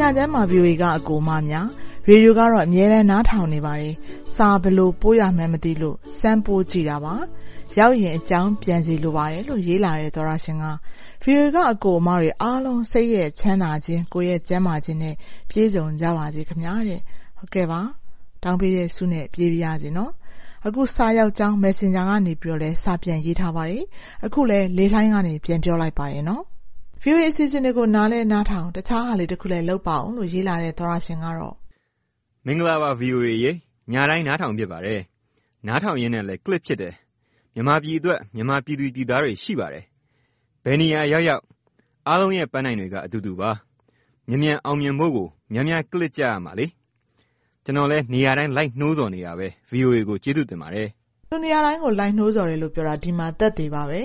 ညချမ်းပါ VOA က အကိုမများ ရေဒီယိုကတော့ အမြဲတမ်း နားထောင်နေပါတယ် စာဘလို့ပို့ရမှန်းမသိလို့ စမ်းပို့ကြည့်တာပါ ရောက်ရင် အကြောင်းပြန်စီလိုပါတယ်လို့ ရေးလာတဲ့ သောရရှင်က VOA က အကိုအမတွေအားလုံး စိတ်ရဲ့ချမ်းသာခြင်း ကိုယ့်ရဲ့ကျန်းမာခြင်းနဲ့ ပြည့်စုံကြပါစေခင်ဗျာတဲ့ ဟုတ်ကဲ့ပါ တောင်းပေးတဲ့ဆုနဲ့ ပြေးပြရစီနော် အခု စာရောက်ကြောင်း Messenger ကနေပြီးတော့လဲစာပြန်ရေးထားပါတယ် အခုလဲလေးလှိုင်းကနေ ပြန်ပြောလိုက်ပါတယ်နော် ။ VOA အစီအစဉ်တွေကို နားလည်းနားထောင်၊တခြားဟာလေးတစ်ခုလည်း လုပ်ပါဦးလို့ ရေးလာတဲ့ သောတရှင်ကတော့“မင်္ဂလာပါ VOA ရေ။ညတိုင်း နားထောင်ဖြစ်ပါတယ်။နားထောင်ရင်းနဲ့လည်း Click ဖြစ်တယ်။မြန်မာပြည်အတွက် မြန်မာပြည်သူပြည်သားတွေ ရှိပါတယ်။ဘယ်နေရာရောက်ရောက် အားလုံးရဲ့ပန်းတိုင်တွေက အတူတူပါ။မြန်မြန်အောင်မြင်ဖို့ကို များများ Click ကြရမှာလေ။ကျနော်လည်း နေရာတိုင်း လိုက်နှိုးဆော်နေတာပဲ။ VOA ကို ကျေးဇူးတင်ပါတယ်။”သူနေရာတိုင်းကို လိုက်နှိုးဆော်တယ်လို့ ပြောတာ ဒီမှာ သက်သေပါပဲ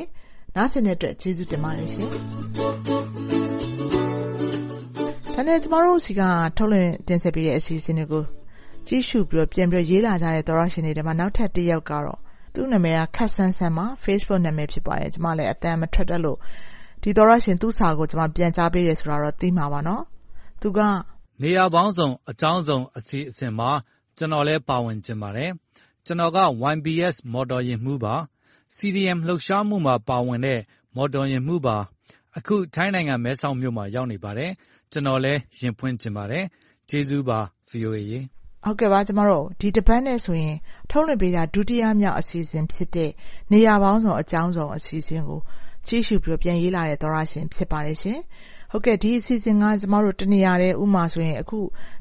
နားဆင်တဲ့အတွက်ကျေးဇူးတင်ပါတယ်ရှင်ဒါနဲ့ကျမတို့စီကထုတ်လွှင့်တင်ဆက်ပေးတဲ့အစီအစဉ်တွေကိုကြည့်ရှုပြီးပြန်ပြီးရေးလာကြတဲ့သောရရှင်တွေထဲမှာနောက်ထပ်တစ်ယောက်ကတော့သူ့နာမည်ကခတ်ဆန်းဆန်းပါ Facebook နာမည်ဖြစ်ပါတယ်ကျမလည်းအတန်မထွက်တတ်လို့ဒီသောရရှင်သူ့စာကိုကျမပြန်ကြားပေးတယ်ဆိုတာတော့သိမှာပါနော်သူကနေရာပေါင်းစုံအကြောင်းစုံအစီအစဉ်မှာကျွန်တော်လည်းပါဝင်ခြင်းပါတယ်ကျွန်တော်က YBS မော်တော်ယာဉ်မှုပါ CDM လှုပ်ရှားမှုမှာပါဝင်တဲ့ မော်တော်ယာဉ်မှုပါ အခု ထိုင်းနိုင်ငံ မဲဆောက်မြို့မှာ ရောက်နေပါတယ် ကျွန်တော်လည်းရင်ဖွင့်ချင်ပါတယ် ကျေးဇူးပါ VOA ရေ ဟုတ်ကဲ့ပါ ကျမတို့ ဒီတပတ်နဲ့ဆိုရင် ထုတ်လွှင့်ပေးတာ ဒုတိယမြောက် အစီအစဉ်ဖြစ်တဲ့ နေရာပေါင်းစုံ အကြောင်းစုံ အစီအစဉ်ကို ကြည့်ရှုပြီး ပြန်ရေးလာတဲ့ သောရရှင် ဖြစ်ပါတယ်ရှင် ဟုတ်ကဲ့ဒီအစီအစဉ်ကကျမတို့တနေရာတဲ့ဥမာဆိုရင်အခု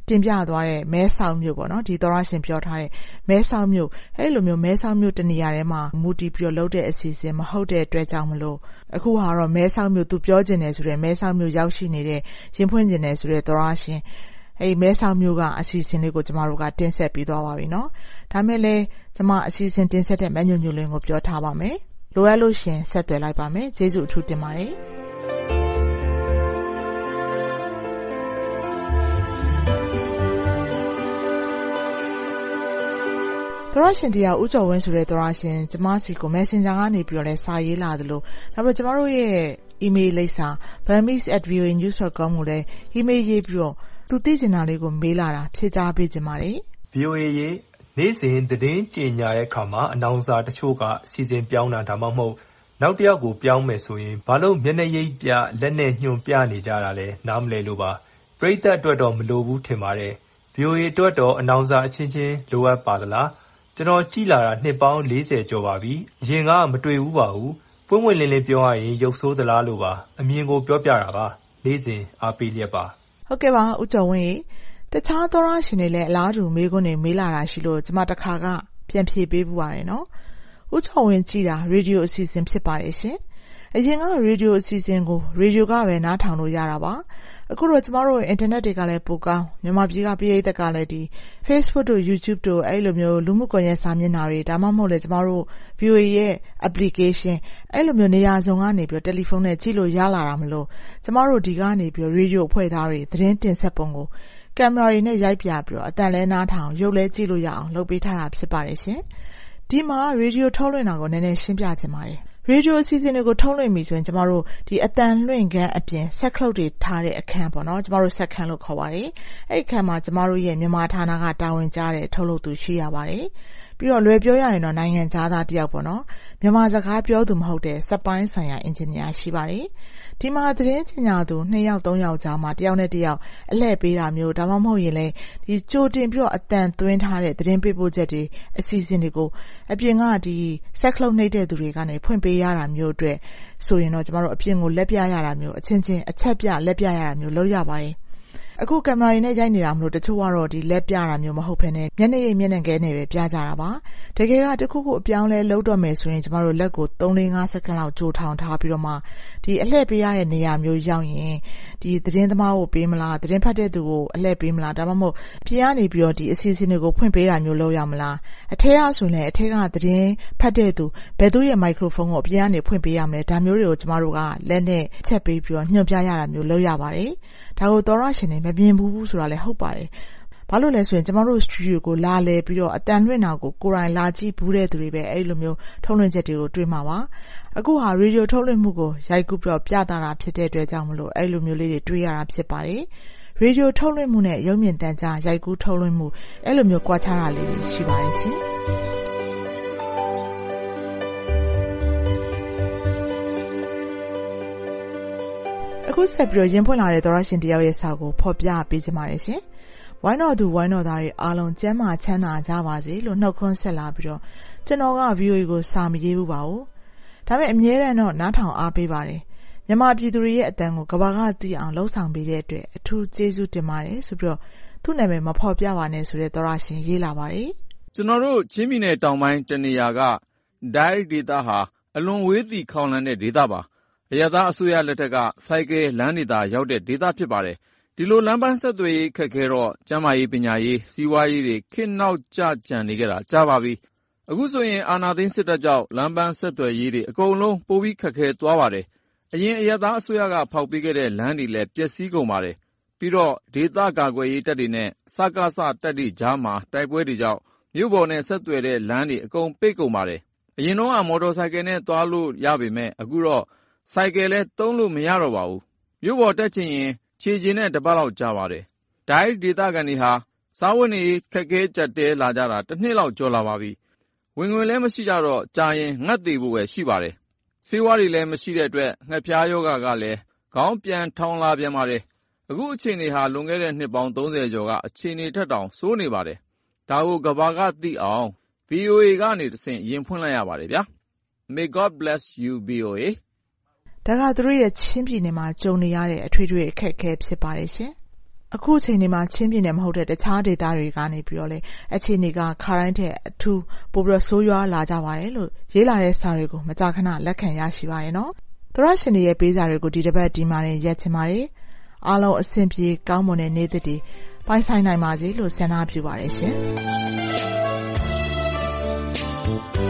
တင်ပြသွားတဲ့မဲဆောက်မြို့ပေါ့နော်ဒီသောရရှင်ပြောထားတဲ့မဲဆောက်မြို့အဲ့လိုမျိုးမဲဆောက်မြို့တနေရာထဲမှာမူတည်ပြီးတော့လုပ်တဲ့အစီအစဉ်မဟုတ်တဲ့အတွက်ကြောင့်မလို့အခုဟာတော့မဲဆောက်မြို့သူပြောကျင်တယ်ဆိုတဲ့မဲဆောက်မြို့ရောက်ရှိနေတဲ့ရင်ဖွင့်ကျင်တယ်ဆိုတဲ့သောရရှင်အဲ့မဲဆောက်မြို့ကအစီအစဉ်လေးကိုကျမတို့ကတင်ဆက်ပြီးသွားပါပြီเนาะဒါမဲ့လည်းကျမအစီအစဉ်တင်ဆက်တဲ့မညွညွလင်းကိုပြောထားပါမယ်လိုအပ်လို့ရှင်ဆက်သွယ်လိုက်ပါမယ်ကျေးဇူးအထူးတင်ပါတယ် သရရှင်တရားဦးကျော်ဝင်းဆိုတဲ့သရရှင်ကျမစီကို Messenger ကနေပြီးတော့လဲစာရေးလာသလိုနောက်ပြီးကျမတို့ရဲ့ email လိပ်စာ burmese@voanews.com ကိုလည်း email ရေးပြီးတော့သူသိချင်တာလေးကိုမေးလာတာဖြေကြားပေးချင်ပါတယ်။ VOA ရေနေ့စဉ်သတင်းကြေညာတဲ့အခါမှာအနောင်စာတချို့ကစီစဉ်ပြောင်းတာဒါမှမဟုတ်နောက်တယောက်ကိုပြောင်းမယ်ဆိုရင်ဘာလို့မျက်နှာရိပ်ပြလက်နဲ့ညွှန်ပြနေကြတာလဲနားမလည်လို့ပါ။ပရိသတ်အတွက်တော့မလိုဘူးထင်ပါတယ်။ VOA အတွက်တော့အနောင်စာအချင်းချင်းလိုအပ်ပါသလား။ ကျွန်တော်ကြည့်လာတာ နှစ်ပေါင်းကျော်ပါပြီ။အရင်က မတွေ့ဖူးပါဘူး။ပွင့်ပွင့်လင်းလင်း ပြောရရင် ရုပ်ဆိုးသလားလို့ပါ။အမြင်ကို ပြောပြတာပါ။နေ့စဉ်အားပေးလျက်ပါ။ဟုတ်ကဲ့ပါဦးကျော်ဝင်းရေ။တခြားသောတရှင်တွေလည်း အလားတူ မေးခွန်းတွေ မေးလာတာရှိလို့ ကျမ တခါက ပြန်ဖြေပေးဖူးပါတယ်နော်။ဦးကျော်ဝင်းကြည့်တာ ရေဒီယိုအစီအစဉ် ဖြစ်ပါတယ်ရှင်။ အရင်ကရေဒီယိုအစီအစဉ်ကိုရေဒီယိုကပဲနားထောင်လို့ရတာပါအခုတော့ကျမတို့အင်တာနက်တွေကလည်းပိုကောင်းမြန်မာပြည်ကပရိသတ်ကလည်းဒီ Facebook တို့ YouTube တို့အဲ့လိုမျိုးလူမှုကွန်ရက်စာမျက်နှာတွေဒါမှမဟုတ်လေကျမတို့ VOA ရဲ့ application အဲ့လိုမျိုးနေရာစုံကနေပြီးတယ်လီဖုန်းနဲ့ကြည့်လို့ရလာတာမလို့ကျမတို့ဒီကနေပြီးရေဒီယိုအဖွဲ့သားတွေသတင်းတင်ဆက်ပုံကိုကင်မရာတွေနဲ့ရိုက်ပြပြီးတော့အတန်လဲနားထောင်ရုပ်လဲကြည့်လို့ရအောင်လုပ်ပေးထားတာဖြစ်ပါတယ်ရှင်ဒီမှာရေဒီယိုထုတ်လွှင့်တာကိုနည်းနည်းရှင်းပြချင်ပါတယ် ရေဒီယိုအစီအစဉ်တွေကို ထုတ်လွှင့်ပြီဆိုရင် ကျမတို့ဒီအတန်လွှင့်ခန်းအပြင် စက်ခလုတ်တွေထားတဲ့ အခန်းပေါ့နော် ကျမတို့ စက်ခန်းလို့ ခေါ်ပါတယ် အဲ့အခန်းမှာ ကျမတို့ရဲ့ မြန်မာဌာနက တာဝန်ကျတဲ့ ထုတ်လုပ်သူ ရှိရပါတယ် ပြီးတော့ လွယ်ပြောရရင်တော့ နိုင်ငံသားသား တယောက်ပေါ့နော် မြန်မာစကားပြောသူ မဟုတ်တဲ့ စက်ပိုင်းဆိုင်ရာ အင်ဂျင်နီယာ ရှိပါတယ် ဒီမှာသတင်းချင်ညာသူ2ယောက်3ယောက်ကြားမှာတယောက်နဲ့တယောက်အလှည့်ပေးတာမျိုးဒါမှမဟုတ်ရင်လည်းဒီကြိုတင်ပြီးတော့အတန်သွင်းထားတဲ့သတင်းပေးပို့ချက်တွေအစီအစဉ်တွေကိုအပြင်ကဒီဆက်ခလုတ်နှိပ်တဲ့သူတွေကနေဖွင့်ပေးရတာမျိုးအတွက်ဆိုရင်တော့ကျမတို့အပြင်ကိုလက်ပြရတာမျိုးအချင်းချင်းအချက်ပြလက်ပြရတာမျိုးလုပ်ရပါတယ် အခု ကင်မရာတွေနဲ့ ရိုက်နေတာမို့ တချို့ကတော့ လက်ပြတာမျိုး မဟုတ်ဘဲနဲ့မျက်နှာရိပ် မျက်နှာခဲနဲ့ပဲ ပြကြတာပါ။တကယ်က တခုခု အပြောင်းအလဲ လုပ်တော့မယ်ဆိုရင် ကျမတို့ လက်ကို ၃-၄-၅ စက္ကန့်လောက် ကြိုထောင်ထားပြီးတော့မှ အလှည့်ပေးရတဲ့ နေရာမျိုးရောက်ရင် သတင်းသမားကို ပေးမလား၊သတင်းဖတ်တဲ့သူကို အလှည့်ပေးမလား။ဒါမှမဟုတ် အပြင်ကနေ အစီအစဉ်တွေကို ဖွင့်ပေးတာမျိုး လုပ်ရမလား။အထဲကဆိုရင်လည်း အထဲက သတင်းဖတ်တဲ့သူ ဘယ်သူ့ရဲ့ မိုက်ခရိုဖုန်းကို အပြင်ကနေ ဖွင့်ပေးရမလဲ။ဒါမျိုးတွေကို ကျမတို့က လက်နဲ့အချက်ပေးပြီးညွှန်ပြရတာမျိုး လုပ်ရပါတယ်။ ဒါကိုသောတရှင်တွေမမြင်ဖူးဘူးဆိုတာလည်းဟုတ်ပါတယ်။ဘာလို့လဲဆိုရင်ကျမတို့စတူဒီယိုကိုလာလည်ပြီးတော့အသံလွှင့်တာကိုကိုယ်တိုင်လာကြည့်ဖူးတဲ့သူတွေပဲအဲဒီလိုမျိုးထုတ်လွှင့်ချက်တွေကိုတွေ့မှာပါ။အခုဟာရေဒီယိုထုတ်လွှင့်မှုကိုရိုက်ကူးပြီးတော့ပြသတာဖြစ်တဲ့အတွက်ကြောင့်မို့အဲဒီလိုမျိုးလေးတွေတွေ့ရတာဖြစ်ပါတယ်။ရေဒီယိုထုတ်လွှင့်မှုနဲ့ရုပ်မြင်သံကြားရိုက်ကူးထုတ်လွှင့်မှုအဲဒီလိုမျိုးကွာခြားတာလေးတွေရှိပါတယ်ရှင်။ ခုဆက်ပြီးတော့ရင်ဖွင့်လာတဲ့သောတရှင်တယောက်ရဲ့စာကိုဖော်ပြပေးချင်ပါတယ်ရှင်။ဝိုင်းတော်သူဝိုင်းတော်သားတွေအားလုံးကျန်းမာချမ်းသာကြပါစေလို့နှုတ်ခွန်းဆက်လာပြီးတော့ကျနော်က VOA ကိုစာမရေးဖူးပါဘူး။ဒါပေမဲ့အမြဲတမ်းတော့နားထောင်အားပေးပါတယ်။မြန်မာပြည်သူတွေရဲ့အသံကိုကမ္ဘာကသိအောင်လုပ်ဆောင်ပေးတဲ့အတွက်အထူးကျေးဇူးတင်ပါတယ်ဆိုပြီးတော့သူ့နာမည်မဖော်ပြပါနဲ့ဆိုတဲ့သောတရှင်ရေးလာပါတယ်။“ကျနော်တို့ချင်းပြည်နယ်တောင်ပိုင်းတနေရာကတိုက်ဒေသဟာအလွန်ဝေးသည်ခေါင်လန်တဲ့ဒေသပါ။ အရပ်သားအစိုးရလက်ထက်က ဆိုင်ကယ်လမ်းတွေသာရောက်တဲ့ ဒေသဖြစ်ပါတယ်။ဒီလို လမ်းပန်းဆက်သွယ်ရေး ခက်ခဲတော့ ကျန်းမာရေး၊ပညာရေး၊စီးပွားရေးတွေ ခေတ်နောက်ကျကျန်နေခဲ့တာ ကြာပါပြီ။အခုဆိုရင် အာဏာသိမ်းစစ်တပ်ကြောင့် လမ်းပန်းဆက်သွယ်ရေးတွေ အကုန်လုံး ပိုပြီးခက်ခဲသွားပါတယ်။အရင် အရပ်သားအစိုးရက ဖောက်ပေးခဲ့တဲ့ လမ်းတွေလည်း ပျက်စီးကုန်ပါတယ်။ပြီးတော့ ဒေသကာကွယ်ရေးတပ်တွေနဲ့ စကစတပ်တွေကြားမှာ တိုက်ပွဲတွေကြောင့် မြို့ပေါ်နဲ့ ဆက်သွယ်တဲ့လမ်းတွေ အကုန်ပိတ်ကုန်ပါတယ်။အရင်တုန်းက မော်တော်ဆိုင်ကယ်နဲ့ သွားလို့ရပေမယ့် အခုတော့ ဆိုင်ကယ်လည်း သုံးလို့မရတော့ပါဘူး။မြို့ပေါ်တက်ချင်ရင် ခြေကျင်နဲ့ တပတ်လောက်ကြာပါတယ်။ဒိုက်ဒေသခံတွေဟာ စားဝတ်နေရေး ခက်ခဲကျပ်တည်းလာကြတာ တနှစ်လောက် ကျော်လာပါပြီ။ဝင်ငွေလည်း မရှိကြတော့ ကြာရင် ငတ်သေဖို့ပဲ ရှိပါတယ်။ဆေးဝါးတွေလည်း မရှိတဲ့အတွက် ငှက်ဖျားရောဂါကလည်း ခေါင်းပြန်ထောင်လာပြန်ပါတယ်။အခုအခြေအနေဟာ လွန်ခဲ့တဲ့ နှစ်ပေါင်း ကျော်က အခြေအနေထက်တောင် ဆိုးနေပါတယ်။ဒါကို ကမ္ဘာကသိအောင် VOA ကနေတဆင့် ရင်ဖွင့်လိုက်ရပါတယ်။ May God bless you, VOA. ဒါကသူတို့ရဲ့ချင်းပြည်နယ်မှာကြုံနေရတဲ့အထွေထွေအခက်အခဲဖြစ်ပါတယ်ရှင်။အခုအချိန်မှာချင်းပြည်နယ်မဟုတ်တဲ့တခြားဒေသတွေကနေပြီးတော့လည်းအခြေအနေကခါတိုင်းထက်အထူးပိုပြီးတော့ဆိုးရွားလာကြပါတယ်လို့ရေးလာတဲ့စာတွေကိုမကြာခဏလက်ခံရရှိပါတယ်နော်။သောတရှင်တွေရဲ့ပေးစာတွေကိုဒီတပတ်ဒီမှာတင်ရပ်ချင်ပါတယ်။အားလုံးအဆင်ပြေကောင်းမွန်တဲ့နေ့သစ်တွေပိုင်ဆိုင်နိုင်ပါစေလို့ဆန္ဒပြုပါတယ်ရှင်။